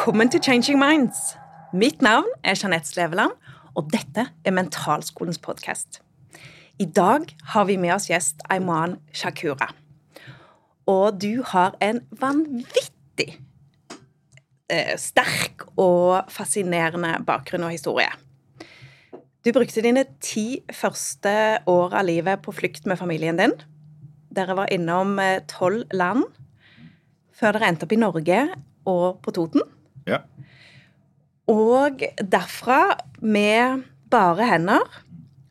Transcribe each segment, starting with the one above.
Velkommen til Changing Minds. Mitt navn er Jeanette Sleveland, og dette er Mentalskolens podkast. I dag har vi med oss gjest Ayman Shakura. Og du har en vanvittig eh, sterk og fascinerende bakgrunn og historie. Du brukte dine ti første år av livet på flukt med familien din. Dere var innom eh, tolv land før dere endte opp i Norge og på Toten. Ja. Og derfra, med bare hender,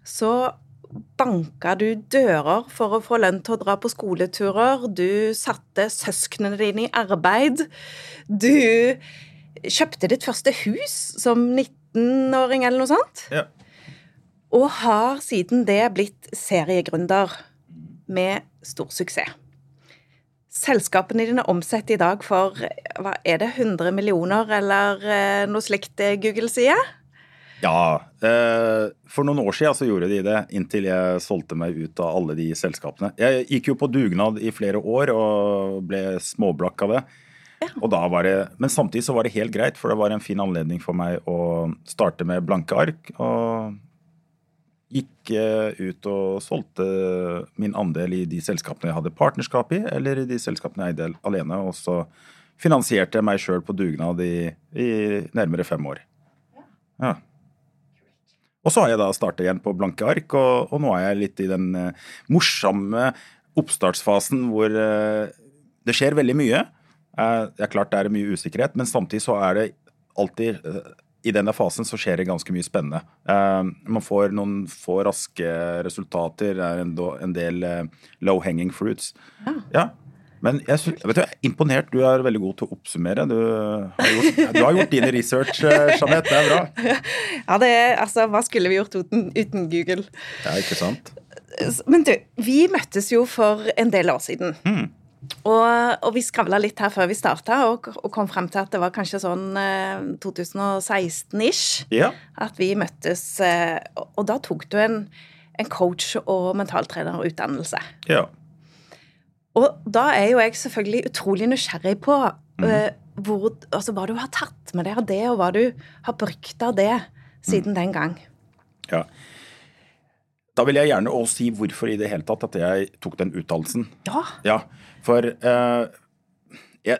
så banka du dører for å få lønn til å dra på skoleturer. Du satte søsknene dine i arbeid. Du kjøpte ditt første hus som 19-åring eller noe sånt. ja. Og har siden det blitt seriegründer med stor suksess. Selskapene dine omsetter i dag for hva er det, 100 millioner eller eh, noe slikt eh, Google sier? Ja, eh, for noen år siden så gjorde de det, inntil jeg solgte meg ut av alle de selskapene. Jeg gikk jo på dugnad i flere år og ble småblakk av det. Var det, men samtidig så var det helt greit, for det var en fin anledning for meg å starte med blanke ark. Og gikk eh, ut og solgte min andel i de selskapene jeg hadde partnerskap i, eller i de selskapene jeg eide alene. Og så finansierte jeg meg sjøl på dugnad i, i nærmere fem år. Ja. Og så har jeg da starta igjen på blanke ark, og, og nå er jeg litt i den eh, morsomme oppstartsfasen hvor eh, det skjer veldig mye. Eh, det er klart det er mye usikkerhet, men samtidig så er det alltid eh, I denne fasen så skjer det ganske mye spennende. Eh, man får noen få raske resultater. Det er en, del eh, low hanging fruits. Ja. Men jeg, sy- vet du, jeg er imponert. Du er veldig god til å oppsummere. Du har gjort, du har gjort dine research, eh, Jeanette. Det er bra. Ja, det er, altså, Hva skulle vi gjort uten, uten Google? Ja, ikke sant? Men du, vi møttes jo for en del år siden. Og, og vi skravla litt her før vi starta, og, og kom frem til at det var kanskje sånn eh, 2016-ish Ja. at vi møttes. Eh, og, da tok du en, en coach- og mentaltrenerutdannelse. ja. Og da er jo jeg selvfølgelig utrolig nysgjerrig på eh, hvor, altså, hva du har tatt med deg av det, og hva du har brukt av det siden den gang. Ja. Da vil jeg gjerne også si hvorfor i det hele tatt at jeg tok den utdannelsen. Ja. Ja, for uh, jeg,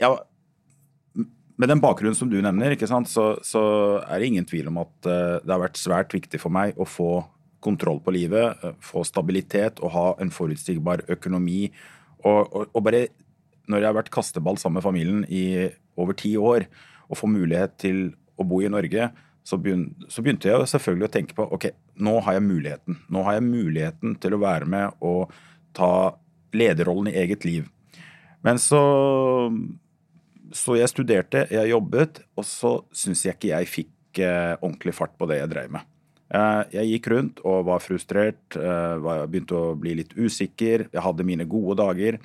jeg, Med den bakgrunnen som du nevner, sant, så, så er det ingen tvil om at eh, det har vært svært viktig for meg å få kontroll på livet, eh, få stabilitet og ha en forutsigbar økonomi. Og, og, og bare når jeg har vært kasteball sammen med familien i over ti år, og får mulighet til å bo i Norge, så, begyn, så begynte jeg selvfølgelig å tenke på ok, nå har jeg muligheten. Nå har jeg muligheten til å være med og ta lederrollen i eget liv. Men så Så jeg studerte, jeg jobbet, og så syns jeg ikke jeg fikk eh, ordentlig fart på det jeg drev med. Eh, jeg gikk rundt og var frustrert, eh, begynte å bli litt usikker. Jeg hadde mine gode dager.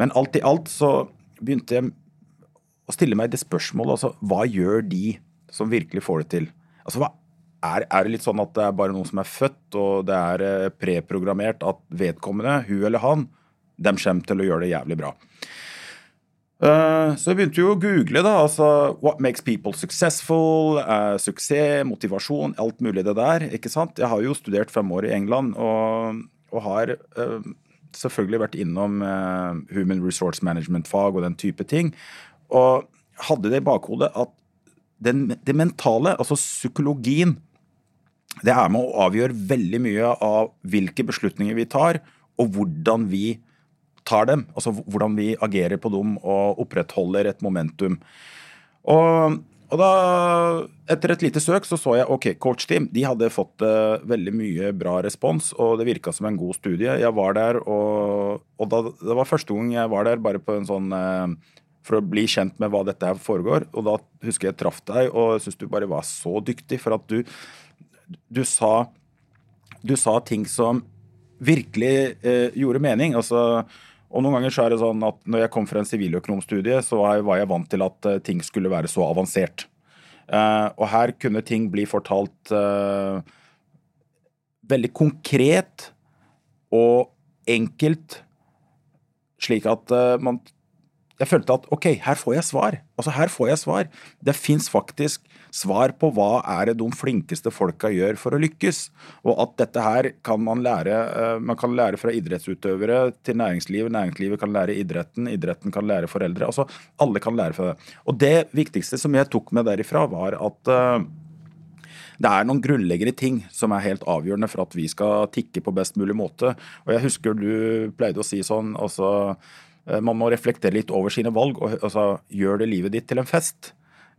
Men alt i alt så begynte jeg å stille meg det spørsmålet, altså hva gjør de som virkelig får det til? Altså er, er det litt sånn at det er bare noen som er født, og det er preprogrammert at vedkommende, hun eller han, dem kommer til å gjøre det jævlig bra. Eh, Så jeg begynte jo å google, da. altså What makes people successful? eh, suksess, motivasjon, alt mulig det der. ikke sant? Jeg har jo studert fem år i England og, og har eh, selvfølgelig vært innom human resource management-fag og den type ting. Og hadde det i bakhodet at den, det mentale, altså psykologien, det er med å avgjøre veldig mye av hvilke beslutninger vi tar, og hvordan vi tar dem. Altså hvordan vi agerer på dem og opprettholder et momentum. Og, og da, etter et lite søk, så så jeg ok, Coach Team de hadde fått uh, veldig mye bra respons, og det virka som en god studie. Jeg var der, og, og da, det var første gang jeg var der bare på en sånn uh, for å bli kjent med hva dette her foregår. Og da husker jeg traff deg, og jeg syns du bare var så dyktig, for at du, du sa du sa ting som virkelig eh, gjorde mening. Altså, og noen ganger så er det sånn at når jeg kom fra en siviløkonomstudie, så var jeg, vant til at eh, ting skulle være så avansert. Eh, og her kunne ting bli fortalt eh, veldig konkret og enkelt, slik at man jeg følte at ok, her får jeg svar. Altså her får jeg svar. Det fins faktisk svar på hva er det de flinkeste folka gjør for å lykkes. Og at dette her kan man lære eh, Man kan lære fra idrettsutøvere til næringsliv, Næringslivet kan lære idretten, idretten kan lære foreldre. Altså alle kan lære fra det. Og det viktigste som jeg tok med derifra, var at uh, det er noen grunnleggende ting som er helt avgjørende for at vi skal tikke på best mulig måte. Og jeg husker du pleide å si sånn altså, Man må reflektere litt over sine valg. og altså, Gjør det livet ditt til en fest.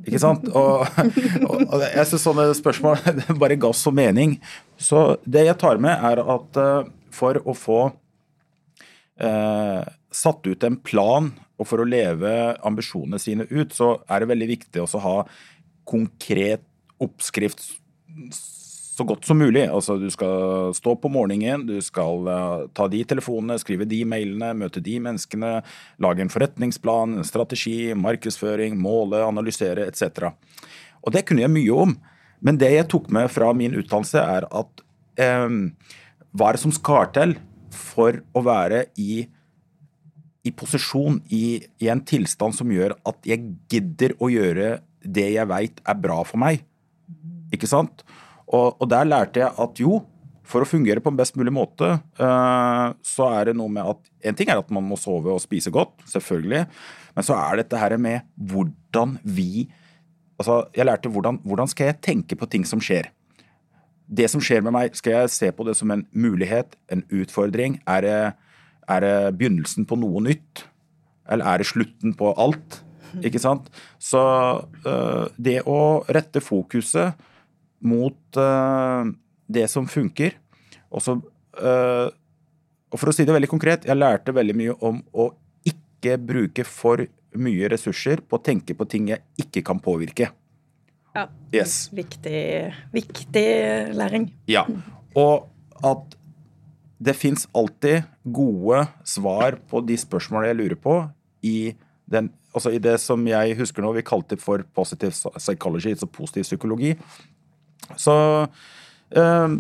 Ikke sant? Og, og, og jeg syns sånne spørsmål bare ga så mening. Så det jeg tar med, er at uh, for å få eh, satt ut en plan og for å leve ambisjonene sine ut, så er det veldig viktig å ha konkret oppskrift så godt som mulig. Altså, du skal stå på morgenen, du skal uh, ta de telefonene, skrive de mailene, møte de menneskene, lage en forretningsplan, en strategi, markedsføring, måle, analysere etc. Og det kunne jeg mye om. Men det jeg tok med fra min utdannelse, er at um, hva er det som skal til for å være i, i posisjon, i, i en tilstand som gjør at jeg gidder å gjøre det jeg veit er bra for meg? Ikke sant? Og, og, der lærte jeg at jo, for å fungere på en best mulig måte, uh, så er det noe med at En ting er at man må sove og spise godt, selvfølgelig. Men så er dette her med hvordan vi Altså, jeg lærte hvordan, hvordan skal jeg tenke på ting som skjer. Det som skjer med meg, skal jeg se på det som en mulighet, en utfordring? Er det, er det begynnelsen på noe nytt? Eller er det slutten på alt? Ikke sant? Så uh, det å rette fokuset mot uh, det som funker. Og, så, uh, og for å si det veldig konkret, jeg lærte veldig mye om å ikke bruke for mye ressurser på å tenke på ting jeg ikke kan påvirke. Ja. Yes. Viktig, viktig læring. Ja. Og at det fins alltid gode svar på de spørsmålene jeg lurer på, i, den, altså i det som jeg husker nå vi kalte for positive psychology, altså positiv psykologi. Så uh,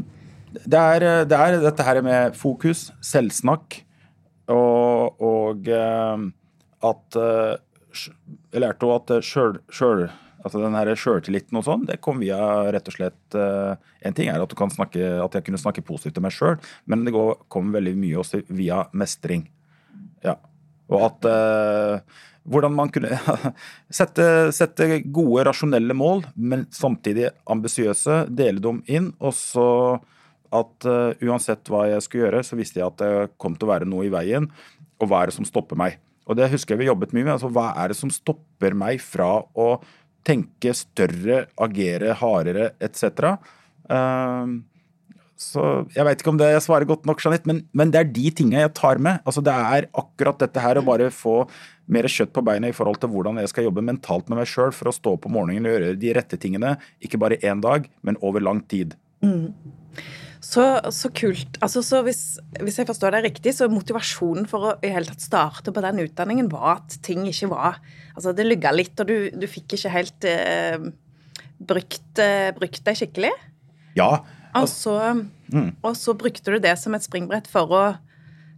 det, er, det, er, dette her med fokus, selvsnakk og, og uh, at uh, Jeg lærte jo at sjøl, altså den her sjøltilliten og sånn, det kom via rett og slett En ting er at, snakke, at jeg kunne snakke positivt til meg sjøl, men det går, kom veldig mye også via mestring. Ja. Og at hvordan man kunne sette, sette, gode, rasjonelle mål, men samtidig ambisiøse, dele dem inn. Og så at uh, uansett hva jeg skulle gjøre, så visste jeg at det kom til å være noe i veien. Og hva er det som stopper meg? Og det husker jeg vi jobbet mye med. altså Hva er det som stopper meg fra å tenke større, agere hardere etc.? Uh, så jeg veit ikke om det jeg svarer godt nok, Jeanette, men, men, det er de tinga jeg tar med. Altså Det er akkurat dette her å bare få mer kjøtt på beina i forhold til hvordan jeg skal jobbe mentalt med meg sjøl for å stå på morgenen og gjøre de rette tingene, ikke bare én dag, men over lang tid. Mm. Så, så, kult. Altså, så hvis, hvis, jeg forstår deg riktig, så motivasjonen for å i hele tatt starte på den utdanningen var at ting ikke var Altså, det lugga litt, og du, du fikk ikke helt eh, brukt, eh, brukt deg skikkelig? Ja, og så, mm. og så brukte du det som et springbrett for å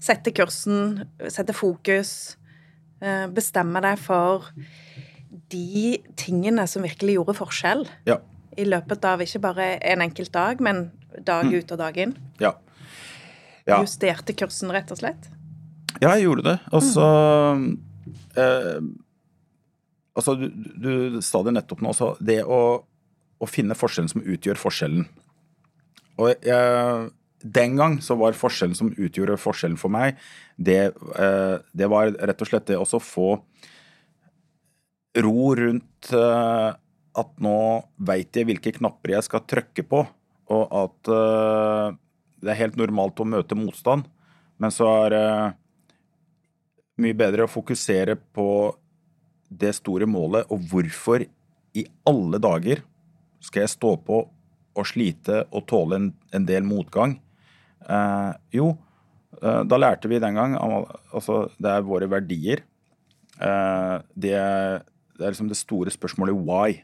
sette kursen, sette fokus, bestemme deg for de tingene som virkelig gjorde forskjell. Ja. I løpet av ikke bare en enkelt dag, men dag mm. ut og dag inn. Ja. ja. Justerte kursen, rett og slett? Ja, jeg gjorde det. Og så mm. eh, Altså, du, du, sa det nettopp nå, så det å, å finne forskjellen som utgjør forskjellen. Og jeg, den gang så var forskjellen som utgjorde forskjellen for meg, det, eh, det var rett og slett det å få ro rundt eh, at nå veit jeg hvilke knapper jeg skal trykke på, og at eh, det er helt normalt å møte motstand, men så er det mye bedre å fokusere på det store målet, og hvorfor i alle dager skal jeg stå på og slite og tåle en, en del motgang? Eh, jo, eh, da lærte vi den gang altså det er våre verdier. Eh, det, det, er liksom det store spørsmålet why.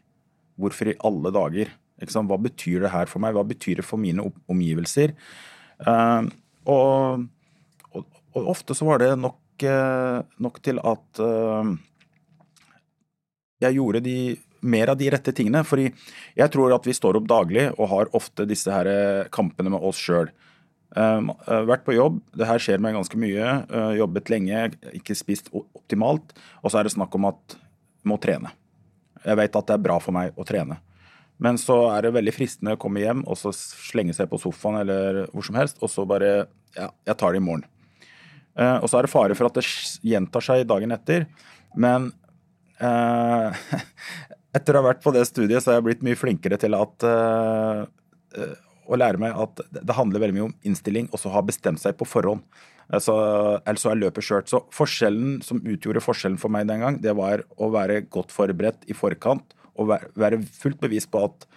Hvorfor i alle dager? Hva betyr det her for meg? Hva betyr det for mine omgivelser? Eh, og, og, og, ofte så var det nok, eh, nok til at eh, jeg gjorde de, mer av de rette tingene. Fordi jeg tror at vi står opp daglig og har ofte disse her kampene med oss sjøl. Um, vært på jobb, det her skjer meg ganske mye. Uh, jobbet lenge, ikke spist optimalt. Og så er det snakk om at jeg må trene. Jeg vet at det er bra for meg å trene. Men så er det veldig fristende å komme hjem og så slenge seg på sofaen eller hvor som helst, og så bare Ja, jeg tar det i morgen. Uh, og så er det fare for at det gjentar seg dagen etter. Men uh, etter å ha vært på det studiet, så har jeg blitt mye flinkere til at å lære meg at det handler veldig mye om innstilling, og så ha bestemt seg på forhånd. Altså, ellers så er løpet skjørt. Så forskjellen som utgjorde forskjellen for meg den gang, det var å være godt forberedt i forkant og være fullt bevisst på at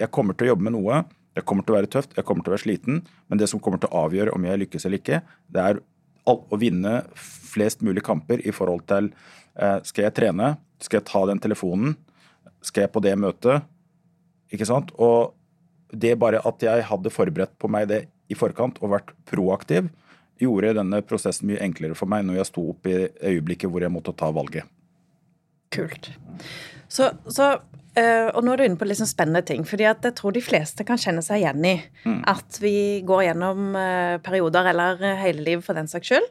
jeg kommer til å jobbe med noe. Jeg kommer til å være tøft, jeg kommer til å være sliten, men det som kommer til å avgjøre om jeg lykkes eller ikke, det er å vinne flest mulig kamper i forhold til eh, skal jeg trene, skal jeg ta den telefonen, skal jeg på det møtet? Ikke sant? Og det bare at jeg hadde forberedt på meg det i forkant og vært proaktiv, gjorde denne prosessen mye enklere for meg når jeg sto opp i øyeblikket hvor jeg måtte ta valget. Kult. Så, så Uh, og nå er du inne på sånn spennende ting. fordi at jeg tror de fleste kan kjenne seg igjen i mm. at vi går gjennom uh, perioder, eller hele livet for den saks skyld,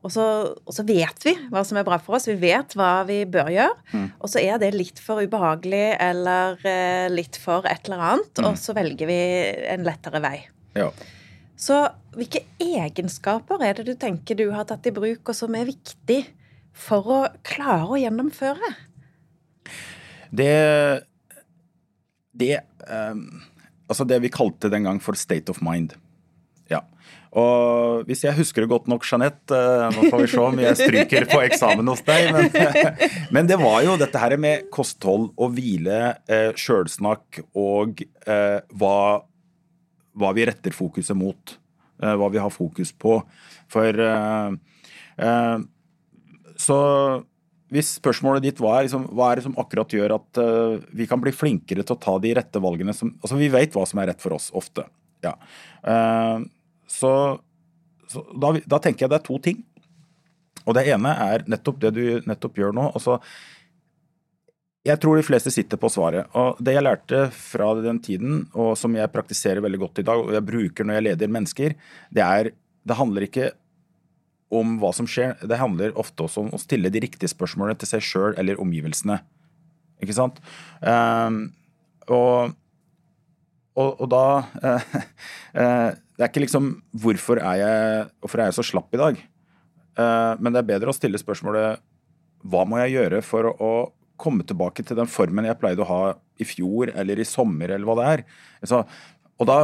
og så, og så, vet vi hva som er bra for oss. Vi vet hva vi bør gjøre. Mm. Og så er det litt for ubehagelig eller eh, litt for et eller annet, mm. og så velger vi en lettere vei. Ja. Så hvilke egenskaper er det du tenker du har tatt i bruk, og som er viktig for å klare å gjennomføre? Det Det um, Altså det vi kalte den gang for state of mind. Ja. Og hvis jeg husker det godt nok, Jeanette, eh, nå får vi se om jeg stryker på eksamen hos deg, men, men, det var jo dette her med kosthold og hvile, eh, sjølsnakk og eh, hva, hva, vi retter fokuset mot. Hva vi har fokus på. For Så hvis spørsmålet ditt var liksom, hva er det som akkurat gjør at uh, vi kan bli flinkere til å ta de rette valgene som Altså, vi vet hva som er rett for oss, ofte. Ja. Uh, så, så da, da, tenker jeg det er to ting. Og det ene er nettopp det du nettopp gjør nå. altså jeg tror de fleste sitter på svaret. Og det jeg lærte fra den tiden, og som jeg praktiserer veldig godt i dag, og jeg bruker når jeg leder mennesker, det er Det handler ikke om hva som skjer. Det handler ofte også om å stille de riktige spørsmålene til seg sjøl eller omgivelsene. Ikke sant? Um, og, og, og, da uh, uh, Det er ikke liksom hvorfor er jeg, hvorfor er jeg så slapp i dag? Uh, men det er bedre å stille spørsmålet hva må jeg gjøre for å, å komme tilbake til den formen jeg pleide å ha i fjor eller i sommer, eller hva det er. Altså, og da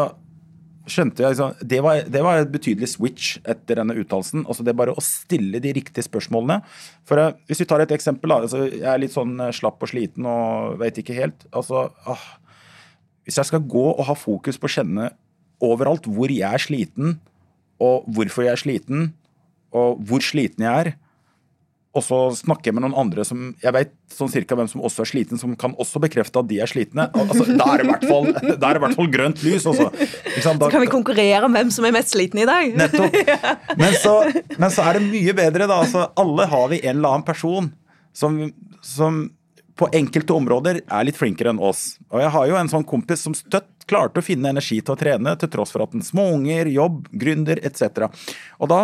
skjønte jeg liksom, det, var, det var et betydelig switch etter denne uttalelsen. Altså det er bare å stille de riktige spørsmålene. For uh, Hvis vi tar et eksempel. Da, altså jeg er litt sånn slapp og sliten og vet ikke helt. altså, ah, Hvis jeg skal gå og ha fokus på å kjenne overalt hvor jeg er sliten, og hvorfor jeg er sliten, og hvor sliten jeg er. Og så snakker jeg med noen andre som jeg vet sånn cirka hvem som også er sliten, som kan også bekrefte at de er slitne. Altså, da er det i hvert fall, grønt lys. Også. Så kan vi konkurrere om hvem som er mest sliten i dag. Nettopp. Men så, men så er det mye bedre, da. Altså, alle har vi en eller annen person som, som på enkelte områder er litt flinkere enn oss. Og jeg har jo en sånn kompis som støtt klarte å finne energi til å trene, til tross for at den småunger, jobb, gründer etc. Og da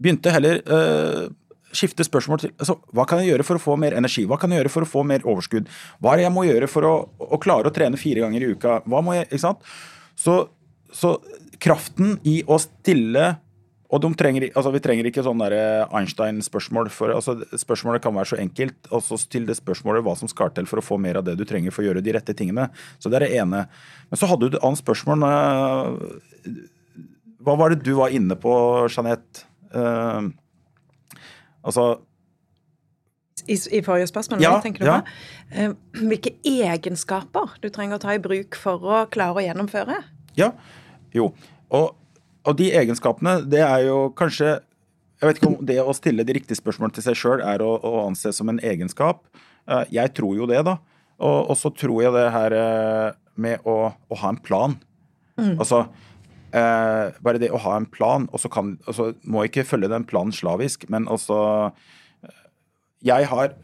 begynte heller øh, skifte spørsmål til altså, hva kan jeg gjøre for å få mer energi, hva kan jeg gjøre for å få mer overskudd, hva er det jeg må gjøre for å, å klare å trene fire ganger i uka, hva må jeg, ikke sant? Så, så kraften i å stille og trenger, altså Vi trenger ikke sånn Einstein-spørsmål. for altså Spørsmålet kan være så enkelt. altså Still det spørsmålet hva som skal til for å få mer av det du trenger for å gjøre de rette tingene. Så det er det ene. Men så hadde du et annet spørsmål. Hva var det du var inne på, Jeanette? Uh, altså i, i, forrige spørsmål, ja, tenker du ja. på? Uh, hvilke egenskaper du trenger å ta i bruk for å klare å gjennomføre? Ja, jo. Og og de egenskapene, det er jo kanskje Jeg vet ikke om det å stille de riktige spørsmålene til seg sjøl er å, å, anse som en egenskap. Eh, jeg tror jo det, da. Og, og så tror jeg det her eh, med å, å ha en plan. Mm. Altså eh, bare det å ha en plan, og så kan altså, Må ikke følge den planen slavisk, men altså Jeg har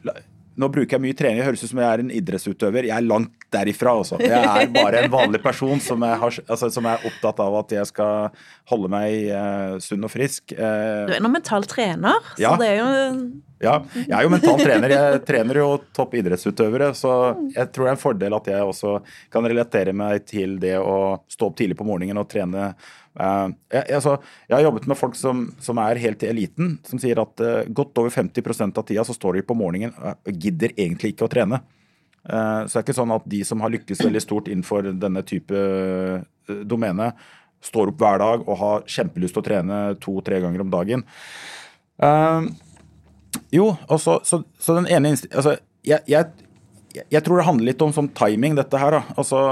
nå bruker jeg mye trening. Det høres ut som jeg er en idrettsutøver. Jeg er langt derifra, altså. Jeg er bare en vanlig person som er, altså, som er opptatt av at jeg skal holde meg uh, sunn og frisk. Uh, du er nå mental trener, så ja. det er jo Ja, jeg er jo mental trener. Jeg trener jo topp idrettsutøvere, så jeg tror det er en fordel at jeg også kan relatere meg til det å stå opp tidlig på morgenen og trene Uh, jeg, altså, jeg, har jobbet med folk som, som, er helt i eliten, som sier at uh, godt over 50% av tida så står de på morgenen og gidder egentlig ikke å trene. Uh, så det er ikke sånn at de som har lykkes veldig stort innenfor denne type domene, står opp hver dag og har kjempelyst til å trene to-tre ganger om dagen. jo, og så, så, så den ene altså, jeg, jeg, jeg, tror det handler litt om sånn timing, dette her. da. Altså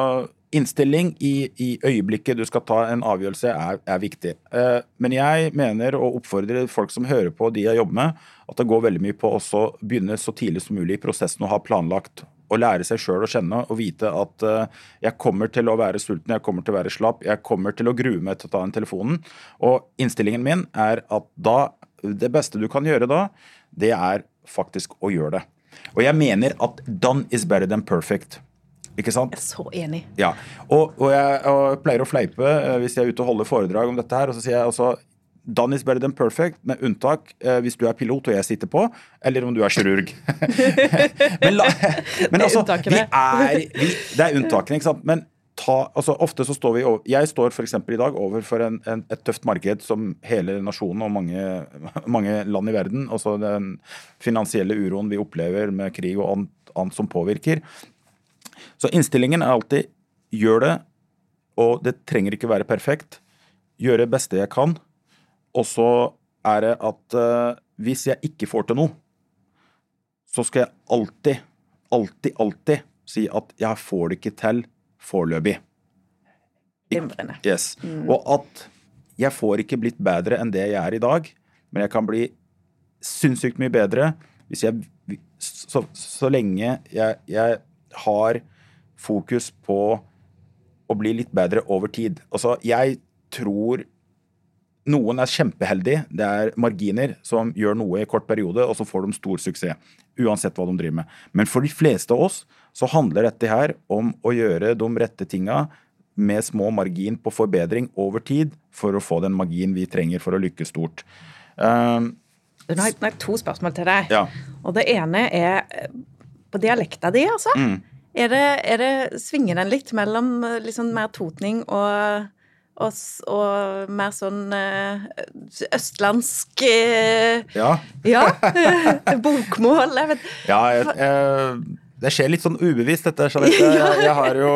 Innstilling i, i, øyeblikket du skal ta en avgjørelse, er, er viktig. Eh, men jeg mener og oppfordrer folk som hører på de jeg jobber med, at det går veldig mye på å begynne så tidlig som mulig i prosessen å ha planlagt. Og lære seg sjøl å kjenne og vite at eh, jeg kommer til å være sulten, jeg kommer til å være slapp, jeg kommer til å grue meg til å ta den telefonen. Og innstillingen min er at da, det beste du kan gjøre da, det er faktisk å gjøre det. Og jeg mener at done is better than perfect. Ikke sant? Jeg er så enig. Ja, Og, og, jeg, og jeg, pleier å fleipe eh, hvis jeg er ute og holder foredrag om dette her. og så sier jeg også Done is better than perfect, med unntak eh, hvis du er pilot og jeg sitter på, eller om du er kirurg. men, la, men altså, vi er, vi, det er unntakene, ikke sant. Men ta, altså, ofte så står vi over, Jeg står f.eks. i dag overfor en, en, et tøft marked som hele nasjonen og mange, mange land i verden, altså den finansielle uroen vi opplever med krig og annet, annet som påvirker. Så innstillingen er alltid gjør det, og det trenger ikke være perfekt. Gjøre det beste jeg kan. Og så er det at uh, hvis jeg ikke får til noe, så skal jeg alltid, alltid, alltid si at jeg får det ikke til foreløpig. Yes. Mm. Og at jeg får ikke blitt bedre enn det jeg er i dag, men jeg kan bli sinnssykt mye bedre hvis jeg så, så lenge jeg, jeg har fokus på å bli litt bedre over tid. Altså, jeg tror noen er kjempeheldige. Det er marginer som gjør noe i kort periode, og så får de stor suksess. Uansett hva de driver med. Men for de fleste av oss så handler dette her om å gjøre de rette tinga med små margin på forbedring over tid for å få den magien vi trenger for å lykkes stort. Um, nå har jeg to spørsmål til deg. Ja. Og det ene er på dialekta di, altså. Mm. Er det, er det, Svinger den litt mellom liksom mer totning og, og, og mer sånn uh, østlandsk uh, Ja. ja bokmål? Jeg vet. Ja, jeg, jeg, det skjer litt sånn ubevisst, dette. Jeanette. Jeg, jeg har jo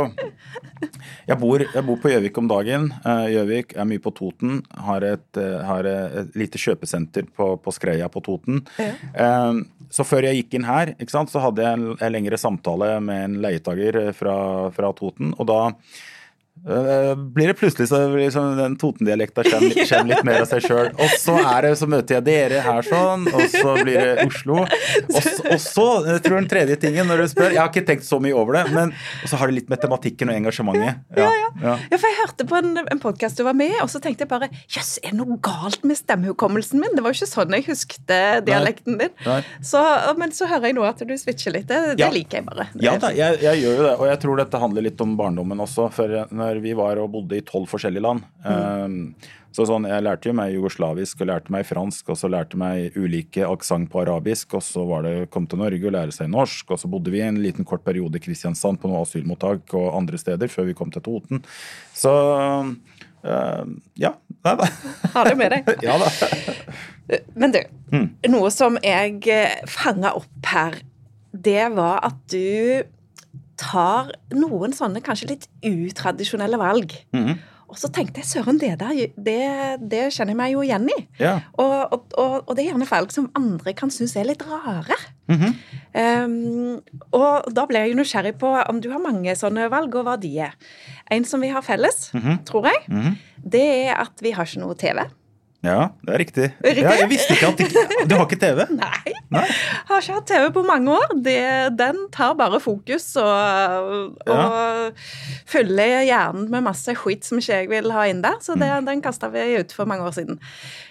jeg bor, jeg bor, på Gjøvik om dagen. Eh, Gjøvik er mye på Toten. Har et, har et lite kjøpesenter på, på Skreia på Toten. Ja. Så før jeg gikk inn her, sant, så hadde jeg en, en, lengre samtale med en leietager fra, fra Toten. og da blir det plutselig så liksom, den Toten-dialekta kommer, kommer, litt mer av seg sjøl. Og så er det, så møter jeg dere her sånn, og så blir det Oslo. Og, så så, jeg tror den tredje tingen når du spør Jeg har ikke tenkt så mye over det, men så har det litt med tematikken og engasjementet. Ja, ja. ja. ja for jeg hørte på en, en podkast du var med og så tenkte jeg bare Jøss, er det noe galt med stemmehukommelsen min? Det var jo ikke sånn jeg husket dialekten din. Nei. Så, men så hører jeg nå at du switcher litt. Det, det liker jeg bare. ja da, jeg, jeg, gjør jo det. Og jeg tror dette handler litt om barndommen også. for når vi var og bodde i tolv forskjellige land. Mm. Så sånn, Jeg lærte jo meg jugoslavisk og lærte meg fransk, og så lærte meg ulike aksent på arabisk. Og så var det kom til Norge og lære seg norsk, og så bodde vi en liten kort periode i Kristiansand på noe asylmottak og andre steder før vi kom til Toten. Så uh, ja. Nei da. Har det med deg. ja da. Men du, mm. noe som jeg eh, fanga opp her, det var at du tar noen sånne kanskje litt utradisjonelle valg. Mm -hmm. Og så tenkte jeg søren, det der, det, det, kjenner jeg meg jo igjen i. Ja. Og, og, og, og, det er gjerne valg som andre kan synes er litt rare. Mm -hmm. um, og da ble jeg nysgjerrig på om du har mange sånne valg, og hva de er. En som vi har felles, mm -hmm. tror jeg, mhm. det er at vi har ikke noe TV. Ja, det er riktig. Riktig? Ja, jeg visste ikke at ikke, Du har ikke TV? Nei. Nei. Har ikke hatt TV på mange år. Det, den tar bare fokus og, og fyller hjernen med masse skitt som ikke jeg vil ha inn der. Så det, Mm. den kasta vi ut for mange år siden.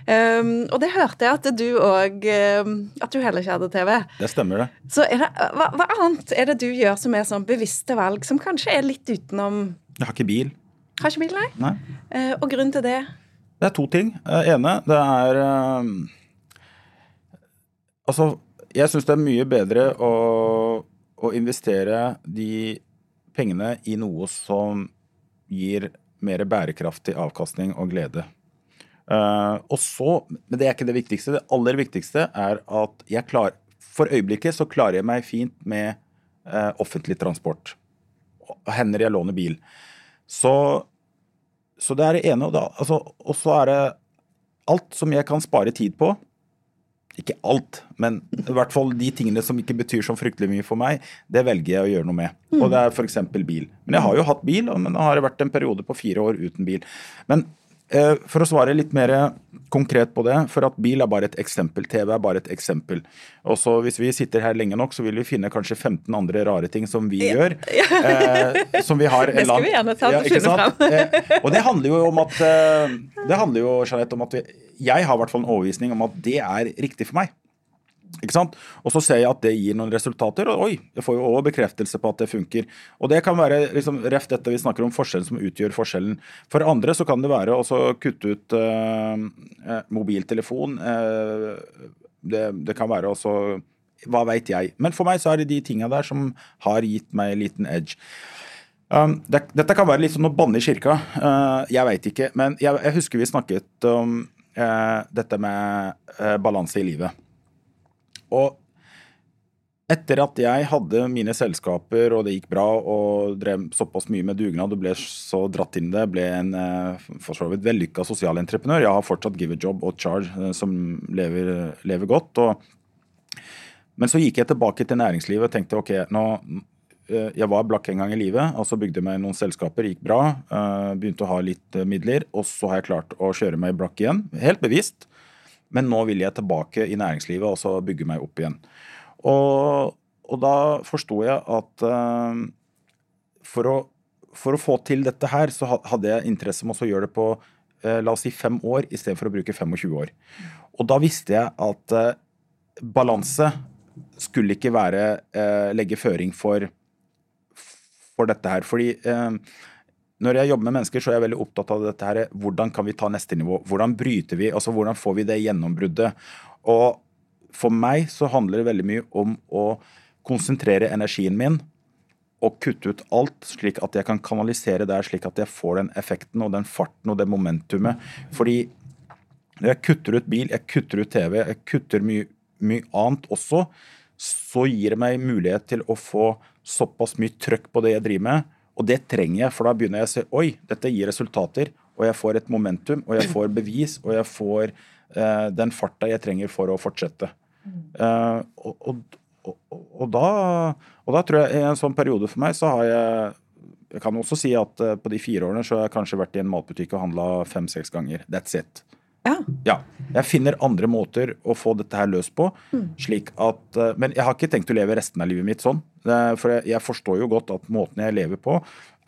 Um, og det hørte jeg at du òg um, At du heller ikke hadde TV. Det stemmer, det. Så det, hva, hva annet er det du gjør som er sånn bevisste valg, som kanskje er litt utenom Jeg har ikke bil. Har ikke bil, nei? Nei. Uh, og grunnen til det Det er to ting. Det ene, det er eh, Altså, jeg syns det er mye bedre å, å investere de pengene i noe som gir mer bærekraftig avkastning og glede. Eh, og så, Men det er ikke det viktigste. Det aller viktigste er at jeg klarer For øyeblikket så klarer jeg meg fint med eh, offentlig transport. Hender jeg låner bil. Så, så det er det ene. Og da- altså, og så er det alt som jeg kan spare tid på. Ikke alt, men i hvert fall de tingene som ikke betyr så fryktelig mye for meg, det velger jeg å gjøre noe med. Og det er f.eks. bil. Men jeg har jo hatt bil, og- men det har vært en periode på fire år uten bil. Men for å svare litt mer konkret på det, for at bil er bare et eksempel, TV er bare et eksempel. Og så hvis vi sitter her lenge nok, så vil vi finne kanskje 15 andre rare ting som vi gjør. Eh, som vi har Det skal vi gjerne ta og ikke finne sant? Eh, og det handler jo om at eh, Det handler jo, Jeanette, om at vi, jeg har i hvert fall en overbevisning om at det er riktig for meg. Ikke sant? Og så ser jeg at det gir noen resultater, og oi, jeg får jo også bekreftelse på at det funker. Og det kan være liksom, ref dette vi snakker om, forskjellen som utgjør forskjellen. For andre så kan det være å kutte ut eh, eh, mobiltelefon. eh, det, det kan være også Hva veit jeg. Men for meg så er det de tinga der som har gitt meg en liten edge. Um, det, dette kan være litt som å banne i kirka. Uh, jeg veit ikke. Men jeg, jeg husker vi snakket om uh, dette med uh, balanse i livet. Og etter at jeg hadde mine selskaper og det gikk bra og drev såpass mye med dugnad og ble så dratt inn i det, ble en uh, for så vidt vellykka sosialentreprenør. Jeg har fortsatt Give a Job og Charge uh, som lever, lever godt. Og, men så gikk jeg tilbake til næringslivet og tenkte ok, nå eh, jeg var blakk en gang i livet, og så bygde jeg meg noen selskaper, gikk bra. eh, Begynte å ha litt eh, midler, og så har jeg klart å kjøre meg blakk igjen. Helt bevisst. Men nå vil jeg tilbake i næringslivet og så bygge meg opp igjen. Og, og da forsto jeg at uh, for, å, for å få til dette her, så hadde jeg interesse med å gjøre det på uh, la oss si fem år istedenfor å bruke 25 år. Og da visste jeg at uh, balanse skulle ikke være legge føring for, for dette her. Fordi når jeg jobber med mennesker, så er jeg veldig opptatt av dette her. Hvordan kan vi ta neste nivå? Hvordan bryter vi? Altså hvordan får vi det gjennombruddet? Og for meg så handler det veldig mye om å konsentrere energien min og kutte ut alt, slik at jeg kan kanalisere der, slik at jeg får den effekten og den farten og det momentumet. Fordi når jeg kutter ut bil, jeg kutter ut TV, jeg kutter mye, mye annet også, så gir det meg mulighet til å få såpass mye trøkk på det jeg driver med. Og det trenger jeg, for da begynner jeg å se oi, dette gir resultater. Og jeg får et momentum, og jeg får bevis, og jeg får eh, den farta jeg trenger for å fortsette. Eh, og, og, og, da, og da tror jeg i en sånn periode for meg, så har jeg Jeg kan også si at eh, på de fire årene så har jeg kanskje vært i en matbutikk og handla fem-seks ganger. That's it. Ja. Ja. Jeg finner andre måter å få dette her løst på. slik at, eh, Men jeg har ikke tenkt å leve resten av livet mitt sånn. For jeg, jeg forstår jo godt at måten jeg lever på,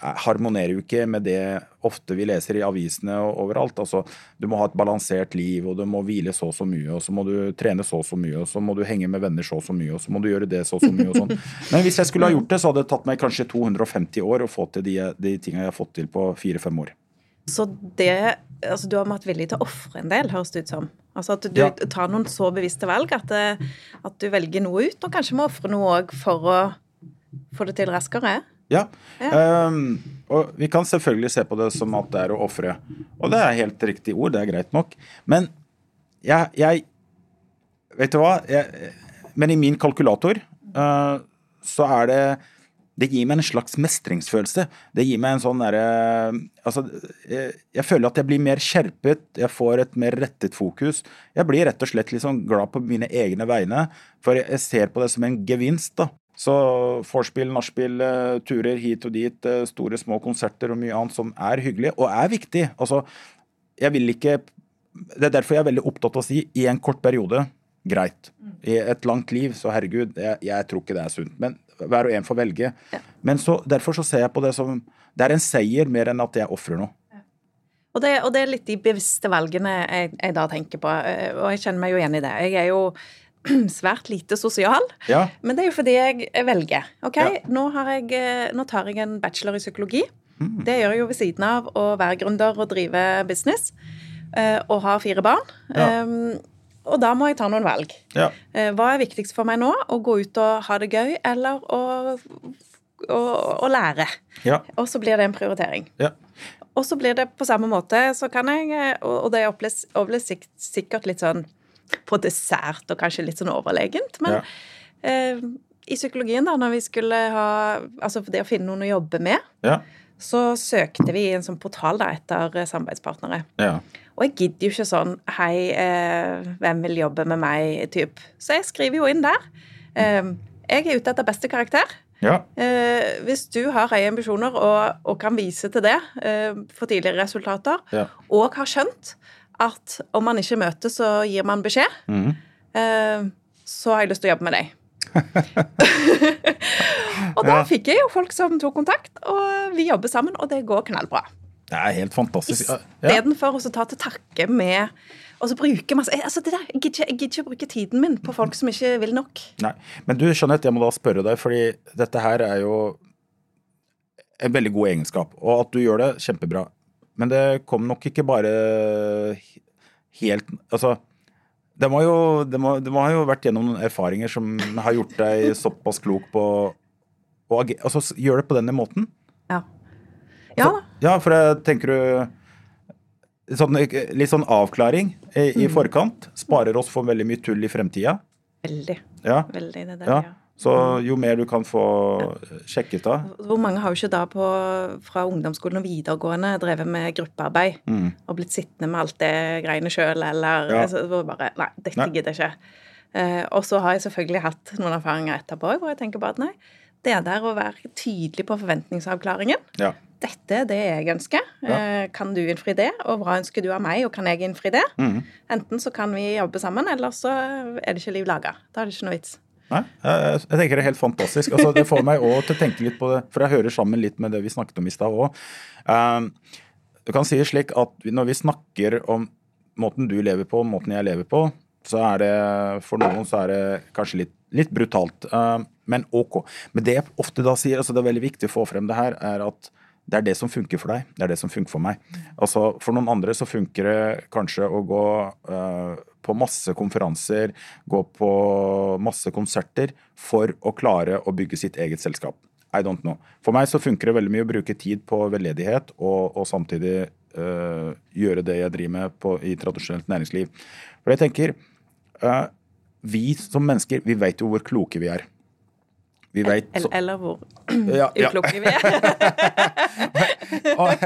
eh, harmonerer jo ikke med det ofte vi leser i avisene og overalt. Altså, Du må ha et balansert liv, og du må hvile så og så mye, og så må du trene så og så mye, og så må du henge med venner så og så mye, og så må du gjøre det så og så mye. og sånn. Men hvis jeg skulle ha gjort det, så hadde det tatt meg kanskje 250 år å få til de, de tinga jeg har fått til på fire-fem år. Så det Altså, du har vært villig til å ofre en del, høres det ut som. Altså at du Ja. tar noen så bevisste valg at, det, at du velger noe ut, og kanskje må ofre noe òg for å få det til raskere. Ja. Ja. Um, og vi kan selvfølgelig se på det som at det er å ofre. Og det er helt riktig ord, det er greit nok. Men jeg, jeg Vet du hva? Jeg, men i min kalkulator uh, så er det det gir meg en slags mestringsfølelse. Det gir meg en sånn derre Altså, jeg, jeg føler at jeg blir mer skjerpet, jeg får et mer rettet fokus. Jeg blir rett og slett sånn glad på mine egne vegne, for jeg, jeg ser på det som en gevinst, da. Så vorspiel, nachspiel, eh, turer hit og dit, eh, store små konserter og mye annet som er hyggelig, og er viktig. Altså, jeg vil ikke Det er derfor jeg er veldig opptatt av å si i en kort periode greit. I et langt liv, så herregud, jeg, jeg tror ikke det er sunt. Men hver og en får velge. Ja. Men så, derfor så ser jeg på det som Det er en seier mer enn at jeg ofrer noe. Og det, og det er litt de bevisste valgene jeg, jeg da tenker på, eh, og jeg kjenner meg jo igjen i det. Jeg er jo svært lite sosial, Ja. men det er jo fordi jeg velger. Ok, Ja. nå, har jeg, eh, nå tar jeg en bachelor i psykologi. Mm. Det gjør jeg jo ved siden av å være gründer og drive business, eh, og ha fire barn. Ja. Um, og da må jeg ta noen valg. Ja. Eh, Hva er viktigst for meg nå? Å gå ut og ha det gøy, eller å, å, å lære? Ja. Og så blir det en prioritering. ja. Og så blir det på samme måte, så kan jeg eh, Og det oppleves sikkert litt sånn på dessert og kanskje litt sånn overlegent, men eh, i psykologien, da, når vi skulle ha Altså det å finne noen å jobbe med, Ja. så søkte vi i en sånn portal da etter samarbeidspartnere. ja. Og jeg gidder jo ikke sånn Hei, eh, hvem vil jobbe med meg? typ. Så jeg skriver jo inn der. Eh, jeg er ute etter beste karakter. ja. Eh, hvis du har høye ambisjoner og, og kan vise til det eh, for tidligere resultater, Ja. og har skjønt at om man ikke møtes, så gir man beskjed, Mhm. eh, så har jeg lyst til å jobbe med deg. og da fikk jeg jo folk som tok kontakt, og vi jobber sammen, og det går knallbra. Det er helt fantastisk. Istedenfor Ja. Å ta til takke med og så bruke masse altså det der, Jeg gidder ikke, ikke å bruke tiden min på folk som ikke vil nok. Nei. Men du, Jeanette, jeg må da spørre deg, fordi dette her er jo en veldig god egenskap. Og at du gjør det, kjempebra. Men det kom nok ikke bare helt Altså, det må jo, det må, det må ha jo vært gjennom noen erfaringer som har gjort deg såpass klok på å altså, gjøre det på denne måten. Ja. Ja. Ja, for jeg tenker du sånn, Litt sånn avklaring i, i forkant sparer oss for veldig mye tull i fremtida. Veldig. Ja. Veldig det der, Ja, ja. så jo mer du kan få sjekket av Hvor mange har jo ikke da på, fra ungdomsskolen og videregående drevet med gruppearbeid og blitt sittende med alt det greiene sjøl, eller Mm. Ja. altså, bare Nei, dette gidder jeg ikke. Uh, og så har jeg selvfølgelig hatt noen erfaringer etterpå hvor jeg tenker bare at nei, det der å være tydelig på forventningsavklaringen Ja. Dette er det jeg ønsker. Ja. Eh, Kan du innfri det? Og hva ønsker du av meg, og kan jeg innfri det? Mm. Enten så kan vi jobbe sammen, eller så er det ikke liv laga. Da er det ikke noe vits. Nei, jeg, jeg tenker det er helt fantastisk. Altså, det får meg òg til å tenke litt på det, for jeg hører sammen litt med det vi snakket om i stad òg. du kan si det slik at når vi snakker om måten du lever på, måten jeg lever på, så er det for noen så er det kanskje litt, litt brutalt. Eh, men ok. Men det jeg ofte da sier, altså det er veldig viktig å få frem det her, er at det er det som funker for deg. Det er det som funker for meg. Altså, For noen andre så funker det kanskje å gå uh, på masse konferanser, gå på masse konserter for å klare å bygge sitt eget selskap. I don't know. For meg så funker det veldig mye å bruke tid på veldedighet og, og samtidig uh, gjøre det jeg driver med på, i tradisjonelt næringsliv. For jeg tenker, uh, vi som mennesker, vi vet jo hvor kloke vi er. Vi vet Eller, så, eller hvor ja, ja. ukloke vi er. og,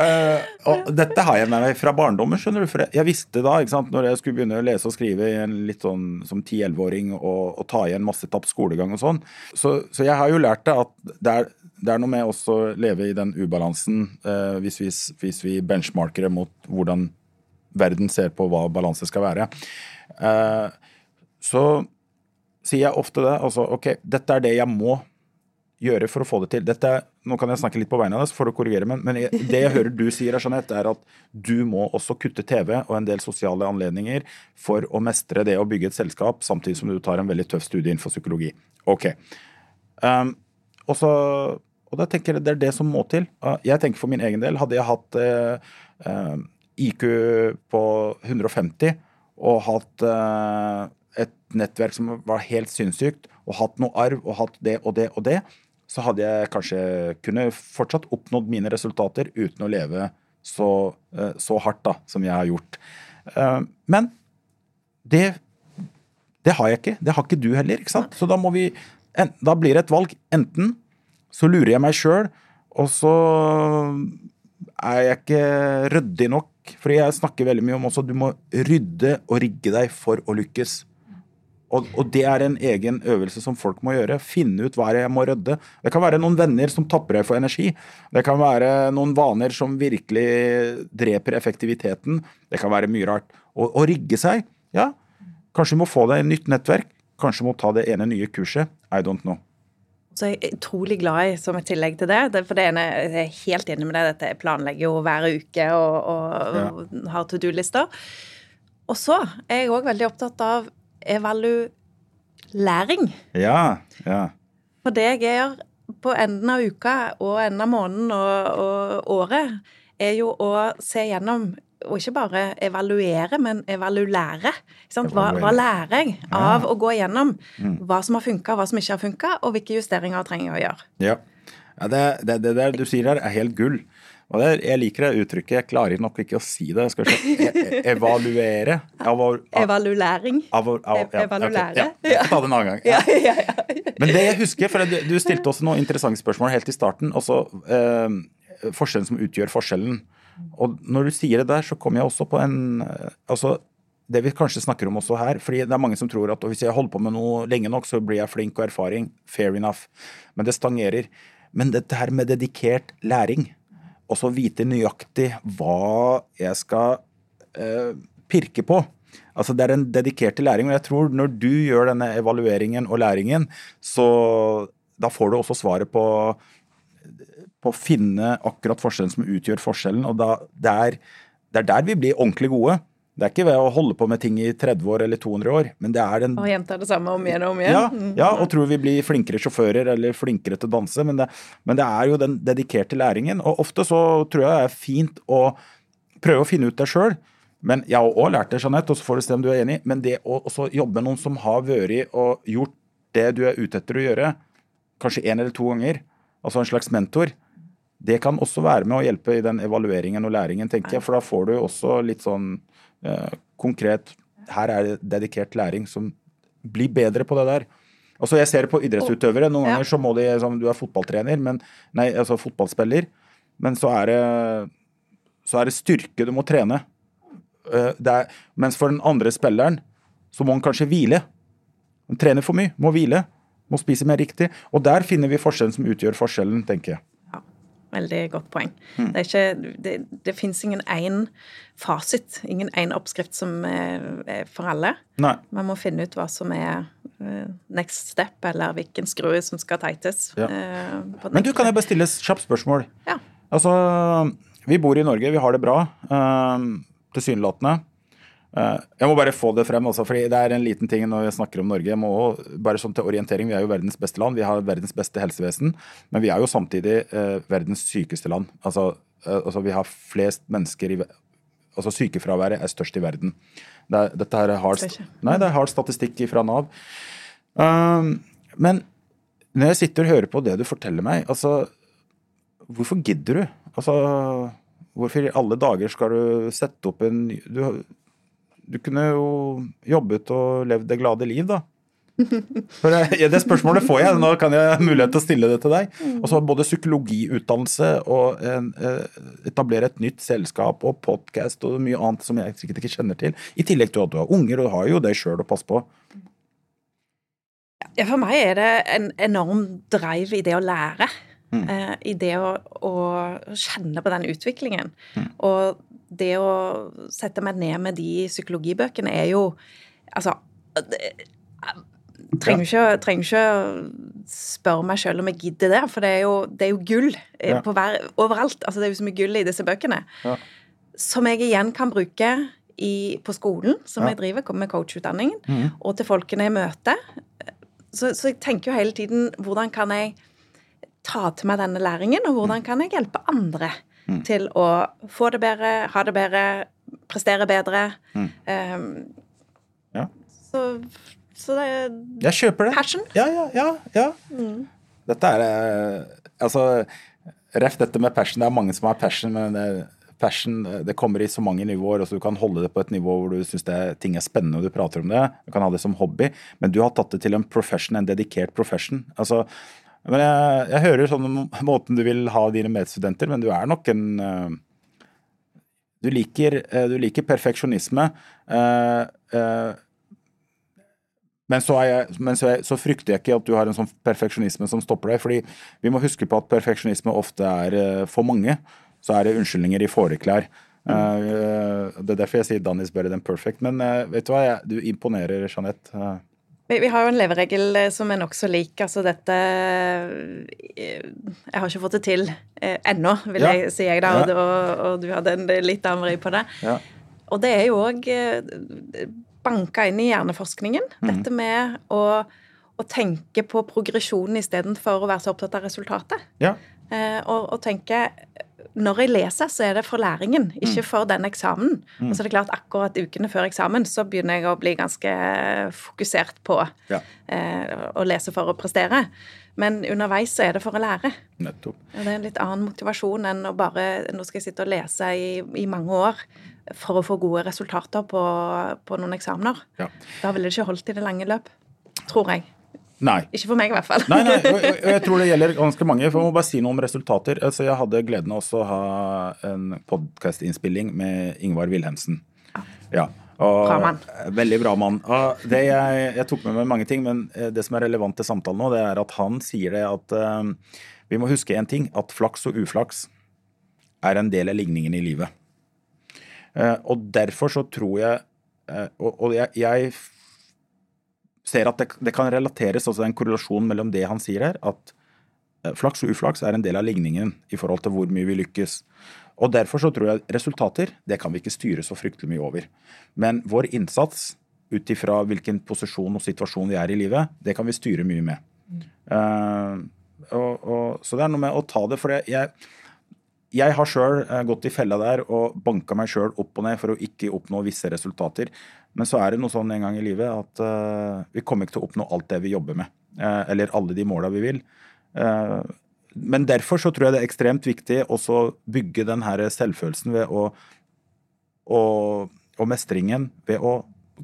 og, og dette har jeg med meg fra barndommen, skjønner du. For jeg, jeg visste da, ikke sant, når jeg skulle begynne å lese og skrive i en litt sånn som 10-11-åring og, og ta igjen masse tapt skolegang og sånn, så, så jeg har jo lært det at det er, det er noe med også å leve i den ubalansen eh, hvis, vi, hvis vi benchmarker det mot hvordan verden ser på hva balanse skal være. Eh, så sier jeg ofte det. Altså, ok, dette er det jeg må gjøre for å få det til. Dette, er- nå kan jeg snakke litt på vegne av deg, så får du korrigere, men, men det jeg hører du sier, Jeanette, er at du må også kutte TV og en del sosiale anledninger for å mestre det å bygge et selskap, samtidig som du tar en veldig tøff studie innenfor psykologi. Ok. Um, og, så, og da tenker jeg det er det som må til. Jeg tenker for min egen del, hadde jeg hatt eh, eh, IQ på 150 og hatt eh, nettverk som var helt sinnssykt, og hatt noe arv og hatt det og det og det, så hadde jeg kanskje kunne fortsatt oppnådd mine resultater uten å leve så, eh, så hardt da, som jeg har gjort. Eh, Men det, det har jeg ikke. Det har ikke du heller. ikke sant? Så da må vi Da blir det et valg. Enten så lurer jeg meg sjøl, og så er jeg ikke ryddig nok. For jeg snakker veldig mye om også du må rydde og rigge deg for å lykkes. Og, og, det er en egen øvelse som folk må gjøre. Finne ut hva er jeg må rydde. Det kan være noen venner som tapper deg for energi. Det kan være noen vaner som virkelig dreper effektiviteten. Det kan være mye rart. Å rigge seg. Ja, kanskje du må få deg et nytt nettverk. Kanskje du må ta det ene nye kurset. I don't know. Så jeg er utrolig glad i som et tillegg til det. For det ene, jeg er helt enig med deg, dette jeg planlegger jo hver uke og, og, ja. og har to do-lister. Og så er jeg òg veldig opptatt av evaluering. Ja, ja. For det jeg gjør på enden av uka og enden av måneden og, og året, er jo å se gjennom og ikke bare evaluere, men evaluere. Hva, hva, lærer jeg av ja. å gå igjennom mm. hva som har funka, hva som ikke har funka, og hvilke justeringer trenger jeg å gjøre? Ja, ja det, det, det, der du sier her, er helt gull. Og det, jeg liker det uttrykket. Jeg klarer nok ikke å si det. Jeg skal ikke evaluere. Avor, av, av, ja, Evaluere. Okay, ja, ta det en annen gang. Ja. Ja, Men det jeg husker, for du stilte også noen interessante spørsmål helt i starten. Også eh, forskjellen som utgjør forskjellen. Og når du sier det der, så kommer jeg også på en eh, altså det vi kanskje snakker om også her, fordi det er mange som tror at hvis jeg holder på med noe lenge nok, så blir jeg flink og erfaring. Fair enough. Men det stangerer. Men dette her med dedikert læring, og så vite nøyaktig hva jeg skal eh, pirke på Altså Det er en dedikert læring. Og jeg tror når du gjør denne evalueringen og læringen, så da får du også svaret på på å finne akkurat forskjellen som utgjør forskjellen. og da, det, er, det er der vi blir ordentlig gode. Det er ikke ved å holde på med ting i 30 år eller 200 år, men det er den Og gjenta det samme om igjen og om igjen. Ja, ja, og tror vi blir flinkere sjåfører eller flinkere til å danse, men det, men det er jo den dedikerte læringen. Og ofte så tror jeg det er fint å prøve å finne ut det sjøl. Men jeg har òg lært det, Jeanette, og så får du se om du er enig, men det å jobbe med noen som har vært og gjort det du er ute etter å gjøre, kanskje én eller to ganger, altså en slags mentor, det kan også være med å hjelpe i den evalueringen og læringen, tenker jeg. For da får du også litt sånn konkret Her er det dedikert læring som blir bedre på det der. Altså Jeg ser det på idrettsutøvere. Noen ganger så må de som Du er fotballtrener, men, nei, altså fotballspiller, men så er det, så er det styrke du må trene. Uh, er, mens for den andre spilleren så må han kanskje hvile. Han trener for mye, må hvile, må spise mer riktig. Og der finner vi forskjellen som utgjør forskjellen, tenker jeg. Veldig godt poeng. Mm. Det, ikke, det, det fins ingen én fasit, ingen én oppskrift som er, er for alle. Nei. Man må finne ut hva som er uh, next step, eller hvilken skrue som skal tightes. Ja. Uh, Men du, kan jeg bare stille et kjapt spørsmål? Ja. Altså, vi bor i Norge, vi har det bra. Tilsynelatende. Eh, jeg må bare få det frem, også, fordi det er en liten ting når vi snakker om Norge. Må, bare sånn til orientering, Vi er jo verdens beste land, vi har verdens beste helsevesen. Men vi er jo samtidig eh, verdens sykeste land. Altså, eh, altså, Vi har flest mennesker i Altså Sykefraværet er størst i verden. Det er, dette er hard, nei, det er hard statistikk fra Nav. Um, men når jeg sitter og hører på det du forteller meg, altså Hvorfor gidder du? Altså, Hvorfor i alle dager skal du sette opp en du, du kunne jo jobbet og levd det glade liv, da. For det spørsmålet får jeg, nå kan jeg ha mulighet til å stille det til deg. Og så både psykologiutdannelse og en, eh, etablere et nytt selskap og podkast og mye annet som jeg sikkert ikke kjenner til. I tillegg til at du har unger, og du har jo det sjøl å passe på. Ja, for meg er det en enorm drive i det å lære. Mm. Eh, I det å, å, kjenne på den utviklingen. Mm. Og det å sette meg ned med de psykologibøkene er jo Altså trenger ikke, trenger ikke spørre meg sjøl om jeg gidder det, for det er jo, det er jo gull eh, ja. hver, overalt. Altså, det er jo så mye gull i disse bøkene. Ja. Som jeg igjen kan bruke i, på skolen, som ja. jeg driver, med coachutdanningen, mm. og til folkene jeg møter. Så, så, jeg tenker jo hele tiden hvordan kan jeg ta til meg denne læringen, og hvordan kan jeg hjelpe andre mm. til å få det bedre, ha det bedre, prestere bedre. Mm. Um, ja. Så, så, det er Jeg kjøper det. Passion. Ja, ja, ja. ja. Mm. Dette er eh, Altså, ref dette med passion. Det er mange som har passion, men det, passion det kommer i så mange nivåer. altså Du kan holde det på et nivå hvor du syns ting er spennende og du prater om det. Du kan ha det som hobby, men du har tatt det til en profession, en dedikert profession. altså men jeg, jeg hører sånn måten du vil ha dine medstudenter, men du er nok en uh, du, liker, uh, du liker, perfeksjonisme. Uh, Men, så, jeg, men så, jeg, så, frykter jeg ikke at du har en sånn perfeksjonisme som stopper deg. fordi vi må huske på at perfeksjonisme ofte er for mange. Så er det unnskyldninger i fåreklær. Mm. det er derfor jeg sier 'Danny's is better than perfect'. Men vet du hva, du imponerer, Jeanette. Vi, har jo en leveregel som er nokså lik. Altså dette Jeg har ikke fått det til eh, ennå, vil ja. jeg si jeg da, og, og, og, du hadde en litt annen vri på det. Ja. Og det er jo òg banka inn i hjerneforskningen. Mm. Dette med å, å, tenke på progresjonen istedenfor å være så opptatt av resultatet. Ja. Eh, og, og, tenke når jeg leser, så er det for læringen, ikke mm. for den eksamen. Mm. Og så er det klart, akkurat ukene før eksamen så begynner jeg å bli ganske fokusert på ja. eh, å lese for å prestere. Men underveis så er det for å lære. Nettopp. Og det er en litt annen motivasjon enn å bare Nå skal jeg sitte og lese i, i mange år for å få gode resultater på, på noen eksamener. Ja. Da ville det ikke holdt i det lange løp. Tror jeg. Nei. Ikke for meg, i hvert fall. nei, nei, og, jeg tror det gjelder ganske mange. for Jeg må bare si noe om resultater. Altså, jeg hadde gleden av å ha en podkastinnspilling med Ingvar Wilhelmsen. Ja. ja. Og, bra mann. Veldig bra mann. Jeg, jeg, tok med meg mange ting, men eh, det som er relevant til samtalen nå, det er at han sier det at uh, vi må huske én ting. At flaks og uflaks er en del av ligningen i livet. Uh, og derfor så tror jeg uh, Og, og jeg, jeg, ser at det, det, kan relateres altså en korrelasjon mellom det han sier her, at flaks og uflaks er en del av ligningen i forhold til hvor mye vi lykkes. Og Derfor så tror jeg resultater det kan vi ikke styre så fryktelig mye over. Men vår innsats ut ifra hvilken posisjon og situasjon vi er i livet, det kan vi styre mye med. Mm. Uh, og, og, så det er noe med å ta det. For jeg, jeg har sjøl uh, gått i fella der og banka meg sjøl opp og ned for å ikke oppnå visse resultater. Men så er det noe sånn en gang i livet at uh, vi kommer ikke til å oppnå alt det vi jobber med. eller alle de måla vi vil. Uh, men derfor så tror jeg det er ekstremt viktig også bygge den her selvfølelsen ved å og, og, mestringen ved å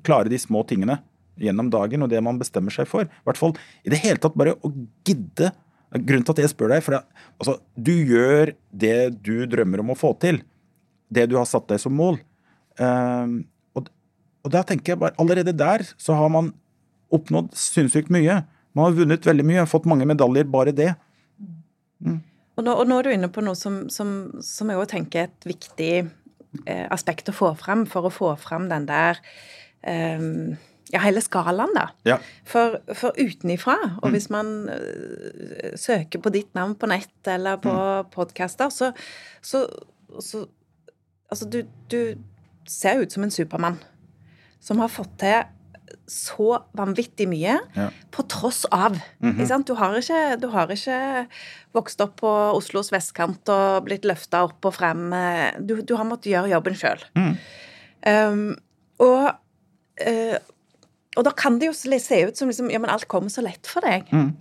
klare de små tingene gjennom dagen og det man bestemmer seg for. I hvert fall i det hele tatt bare å gidde. Grunnen til at jeg spør deg, for det, altså, du gjør det du drømmer om å få til. Det du har satt deg som mål. Um, og, da tenker jeg bare Allerede der så har man oppnådd sinnssykt mye. Man har vunnet veldig mye, fått mange medaljer, bare det. Mm. Og, nå, og, nå, er du inne på noe som, som, som jeg òg tenker er et viktig eh, aspekt å få fram, for å få fram den der eh, ja, hele skalaen, da. Ja. For, for utenifra, og mm. hvis man uh, søker på ditt navn på nett eller på mm. podkaster, så, så, så, Altså, du, du ser ut som en supermann som har fått til så vanvittig mye ja. på tross av. Mm -hmm. du, har ikke, du, har ikke, vokst opp på Oslos vestkant og blitt løfta opp og frem. Du, du har måttet gjøre jobben sjøl. Mm. Um, og, uh, og da kan det jo se ut som liksom, ja, men alt kommer så lett for deg. Mm.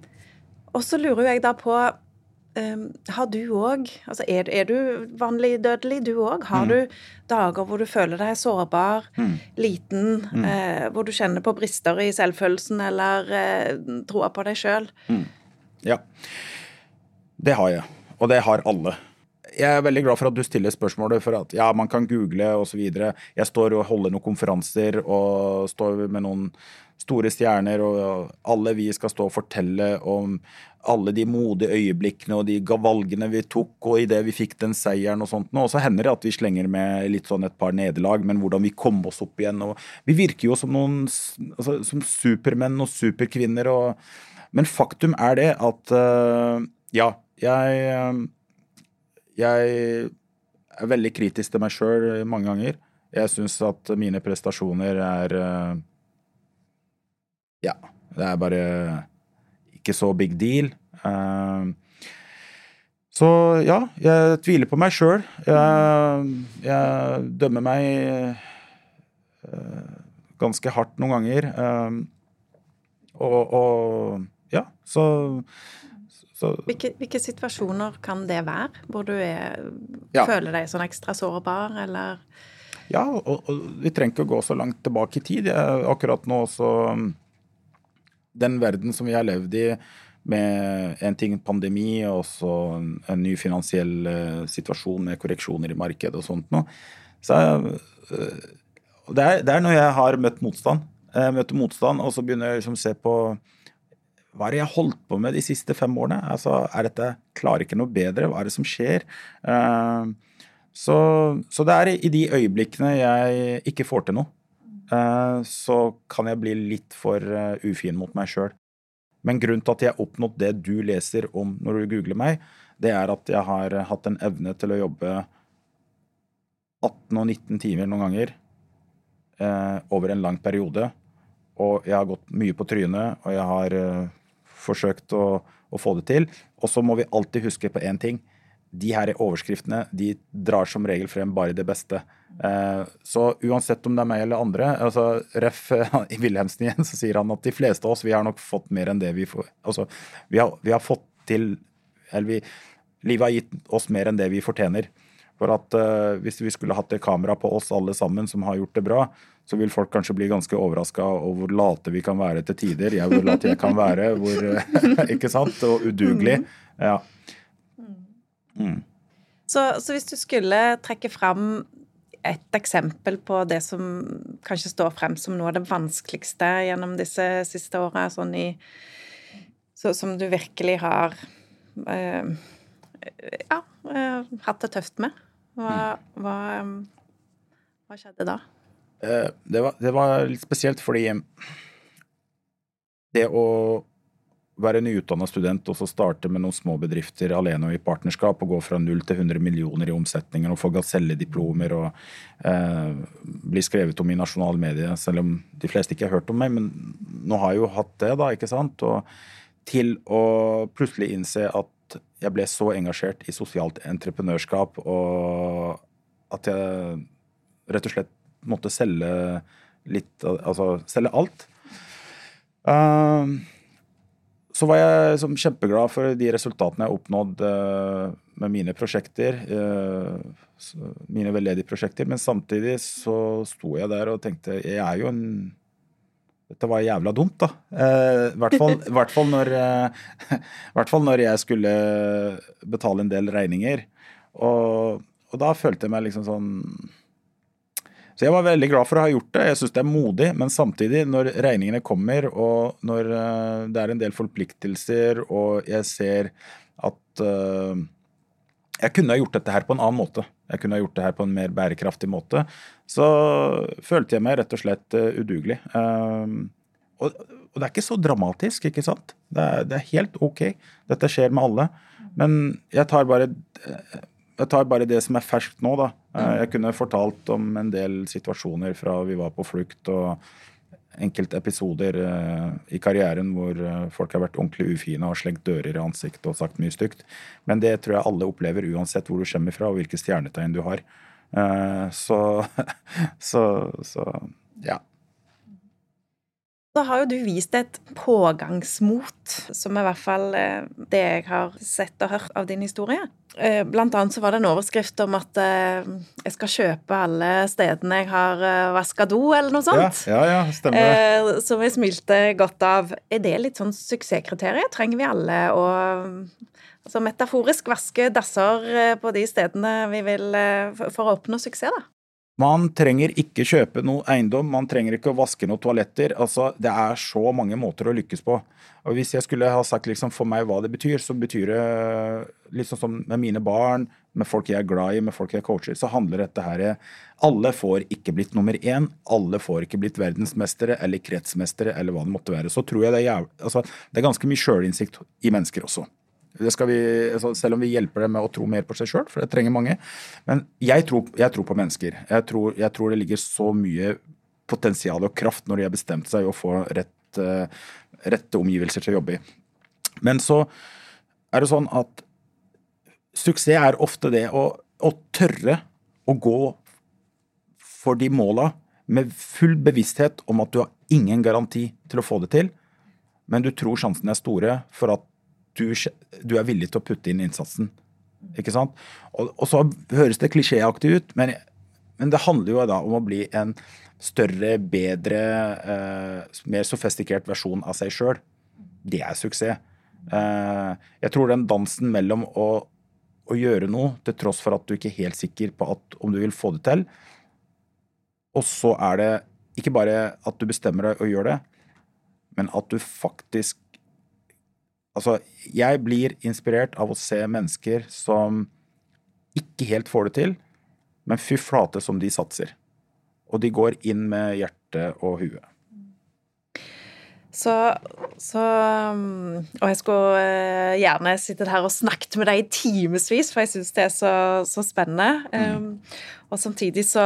Og så lurer jeg da på Um, har du òg altså er, er, du vanlig dødelig, du òg? Har mm. du dager hvor du føler deg sårbar, mm. liten, mm. Uh, hvor du kjenner på brister i selvfølelsen eller uh, troa på deg sjøl? Mm. Ja. Det har jeg. Og det har alle. Jeg er veldig glad for at du stiller spørsmålet, for at ja, man kan google osv. Jeg står og holder noen konferanser og står med noen store stjerner, og alle vi skal stå og fortelle om alle de modige øyeblikkene og de valgene vi tok, og idet vi fikk den seieren og sånt. Og så hender det at vi slenger med litt sånn et par nederlag, men hvordan vi kom oss opp igjen. og Vi virker jo som noen altså, som supermenn og superkvinner. Og, men faktum er det at uh, ja, jeg uh, Jeg er veldig kritisk til meg sjøl mange ganger. Jeg syns at mine prestasjoner er uh, Ja, det er bare ikke så big deal. Uh, så ja, jeg tviler på meg sjøl. Jeg, jeg, dømmer meg uh, ganske hardt noen ganger. Og, og, ja, så, så hvilke, hvilke, situasjoner kan det være, hvor du er, ja. føler deg sånn ekstra sårbar, eller? Ja, og, og, vi trenger ikke å gå så langt tilbake i tid. Jeg, akkurat nå så den verden som vi har levd i, med en ting pandemi og så en, en ny finansiell uh, situasjon med korreksjoner i markedet og sånt noe. Så uh, det, er, det, er, når jeg har møtt motstand. Jeg møter motstand, og så begynner jeg liksom å se på hva er det jeg holdt på med de siste fem årene? Altså, er dette, Klarer ikke noe bedre? Hva er det som skjer? Uh, så, så, det er i de øyeblikkene jeg ikke får til noe, uh, så kan jeg bli litt for uh, ufin mot meg sjøl. Men grunnen til at jeg har oppnådd det du leser om når du googler meg, det er at jeg har hatt en evne til å jobbe 18 og 19 timer noen ganger over en lang periode. Og jeg har gått mye på trynet, og jeg har forsøkt å, å få det til. Og så må vi alltid huske på én ting. De her overskriftene de drar som regel frem bare det beste. Eh, så uansett om det er meg eller andre altså Ref. i Wilhelmsen igjen, så sier han at de fleste av oss vi har nok fått mer enn det vi får Altså, vi har, vi har fått til Eller vi, livet har gitt oss mer enn det vi fortjener. For at uh, Hvis vi skulle hatt det kamera på oss alle sammen som har gjort det bra, så vil folk kanskje bli ganske overraska over hvor late vi kan være til tider. Jeg vil at jeg kan være hvor Ikke sant? Og udugelig. Ja. Mm. Så, så, hvis du skulle trekke fram et eksempel på det som kanskje står frem som noe av det vanskeligste gjennom disse siste åra, sånn i så, Som du virkelig har uh, ja, uh, hatt det tøft med? Hva, hva, hva skjedde da? Eh, det var, det var, litt spesielt fordi det å være nyutdanna student og så starte med noen små bedrifter alene og i partnerskap og gå fra null til 100 millioner i omsetninger og få gasellediplomer og eh, bli skrevet om i nasjonale medier, selv om de fleste ikke har hørt om meg. Men nå har jeg jo hatt det, da, ikke sant? Og til å plutselig innse at jeg ble så engasjert i sosialt entreprenørskap og at jeg rett og slett måtte selge litt Altså selge alt. Uh, så var jeg liksom kjempeglad for de resultatene jeg har oppnådd uh, med mine prosjekter. Uh, mine veldedige prosjekter. Men samtidig så sto jeg der og tenkte jeg er jo en dette var jævla dumt, da. Eh, I hvert, hvert, eh, hvert fall når jeg skulle betale en del regninger. Og, og, da følte jeg meg liksom sånn Så jeg var veldig glad for å ha gjort det. Jeg syns det er modig, men samtidig, når regningene kommer, og når eh, det er en del forpliktelser, og jeg ser at jeg kunne ha gjort dette her på en annen måte. Jeg kunne ha gjort det her på en mer bærekraftig måte. Så følte jeg meg rett og slett uh, udugelig. Uh, og, og, det er ikke så dramatisk, ikke sant? Det er, det er, helt ok. Dette skjer med alle. Men jeg tar bare, jeg tar bare det som er ferskt nå, da. Uh, jeg kunne fortalt om en del situasjoner fra vi var på flukt og enkelte episoder uh, i karrieren hvor uh, folk har vært ordentlig ufine og slengt dører i ansiktet og sagt mye stygt. Men det tror jeg alle opplever uansett hvor du kommer fra og hvilke stjernetegn du har. Uh, så, så, så ja. Da har jo du vist et pågangsmot, som er i hvert fall det jeg har sett og hørt av din historie. Eh, blant annet så var det en overskrift om at eh, jeg skal kjøpe alle stedene jeg har eh, vaska do, eller noe sånt. Ja, ja, ja stemmer. Som jeg smilte godt av. Er det litt sånn suksesskriterium? Trenger vi alle å altså metaforisk vaske dasser på de stedene vi vil for å oppnå suksess, da? Man trenger ikke kjøpe noe eiendom, man trenger ikke å vaske noen toaletter. Altså, det er så mange måter å lykkes på. Og Hvis jeg skulle ha sagt liksom for meg hva det betyr, så betyr det sånn som med mine barn, med folk jeg er glad i, med folk jeg coacher, så handler dette her Alle får ikke blitt nummer én. Alle får ikke blitt verdensmestere eller kretsmestere eller hva det måtte være. Så tror jeg det er, altså, det er ganske mye sjølinnsikt i mennesker også. Vi, altså, selv om vi hjelper dem med å tro mer på seg sjøl, for det trenger mange. Men jeg tror, jeg tror på mennesker. Jeg tror, jeg tror, det ligger så mye potensial og kraft når de har bestemt seg å få rett, uh, rette omgivelser til å jobbe i. Men så er det sånn at suksess er ofte det å, å tørre å gå for de måla med full bevissthet om at du har ingen garanti til å få det til, men du tror sjansene er store for at du, du, er villig til å putte inn innsatsen. Ikke sant? Og, og så høres det klisjéaktig ut, men, men, det handler jo da om å bli en større, bedre, eh, mer sofistikert versjon av seg sjøl. Det er suksess. Eh, jeg tror den dansen mellom å, å, gjøre noe til tross for at du ikke er helt sikker på at, om du vil få det til, og så er det ikke bare at du bestemmer deg og gjør det, men at du faktisk Altså, jeg blir inspirert av å se mennesker som ikke helt får det til, men fy flate som de satser. Og de går inn med hjerte og huet. Så, så um, Og jeg skulle eh, gjerne sittet her og snakket med deg i timevis, for jeg syns det er så, så spennende. Mm. Um, og samtidig så,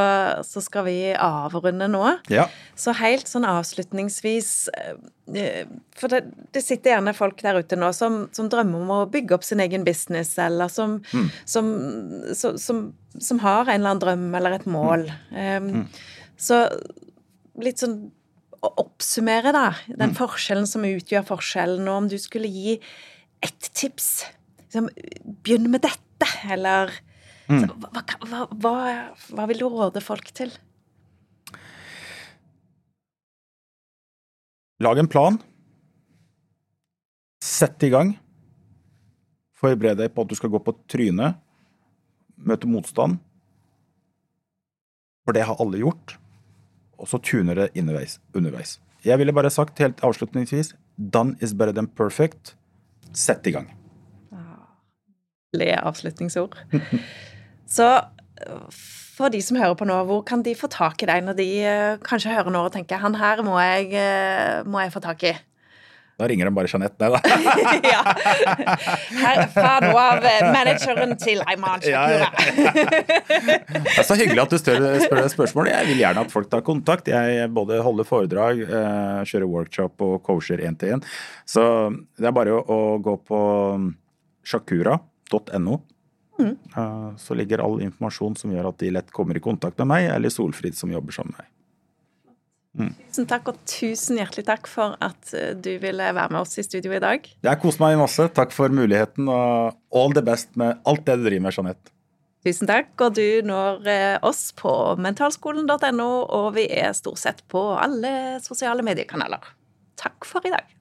så, skal vi avrunde nå. Ja. Så helt sånn avslutningsvis eh, For det, det, sitter gjerne folk der ute nå som, som, drømmer om å bygge opp sin egen business, eller som, mm. som, som, har en eller annen drøm eller et mål. Um, mm. Så litt sånn å oppsummere da, den mm. forskjellen som utgjør forskjellen, og om du skulle gi ett tips liksom, Begynn med dette, eller mm. så, hva, hva, hva, hva, vil du råde folk til? Lag en plan. Sett i gang. Forbered deg på at du skal gå på trynet, møte motstand. For det har alle gjort og så tuner det underveis. underveis. Jeg ville bare sagt helt avslutningsvis done is better than perfect. Sett i gang. Le avslutningsord. så for de som hører på nå, hvor kan de få tak i deg når de uh, kanskje hører nå og tenker han her må jeg, uh, må jeg få tak i? Da ringer de bare Jeanette, nei da. ja. Her, nå av eh, manageren til Ayman Shakura. det er så hyggelig at du spør, det spørsmålet. Jeg vil gjerne at folk tar kontakt. Jeg både holder foredrag, eh, kjører workshop og coacher én til én. Så det er bare å, gå på shakura.no. Mm. Eh, så ligger all informasjon som gjør at de lett kommer i kontakt med meg, eller Solfrid som jobber sammen med meg. Mm. Tusen takk, og tusen hjertelig takk for at eh, du ville være med oss i studio i dag. Jeg koser meg masse. Takk for muligheten, og all the best med alt det du driver med, Jeanette. Tusen takk, og du når eh, oss på mentalskolen.no, og vi er stort sett på alle sosiale mediekanaler. Takk for i dag.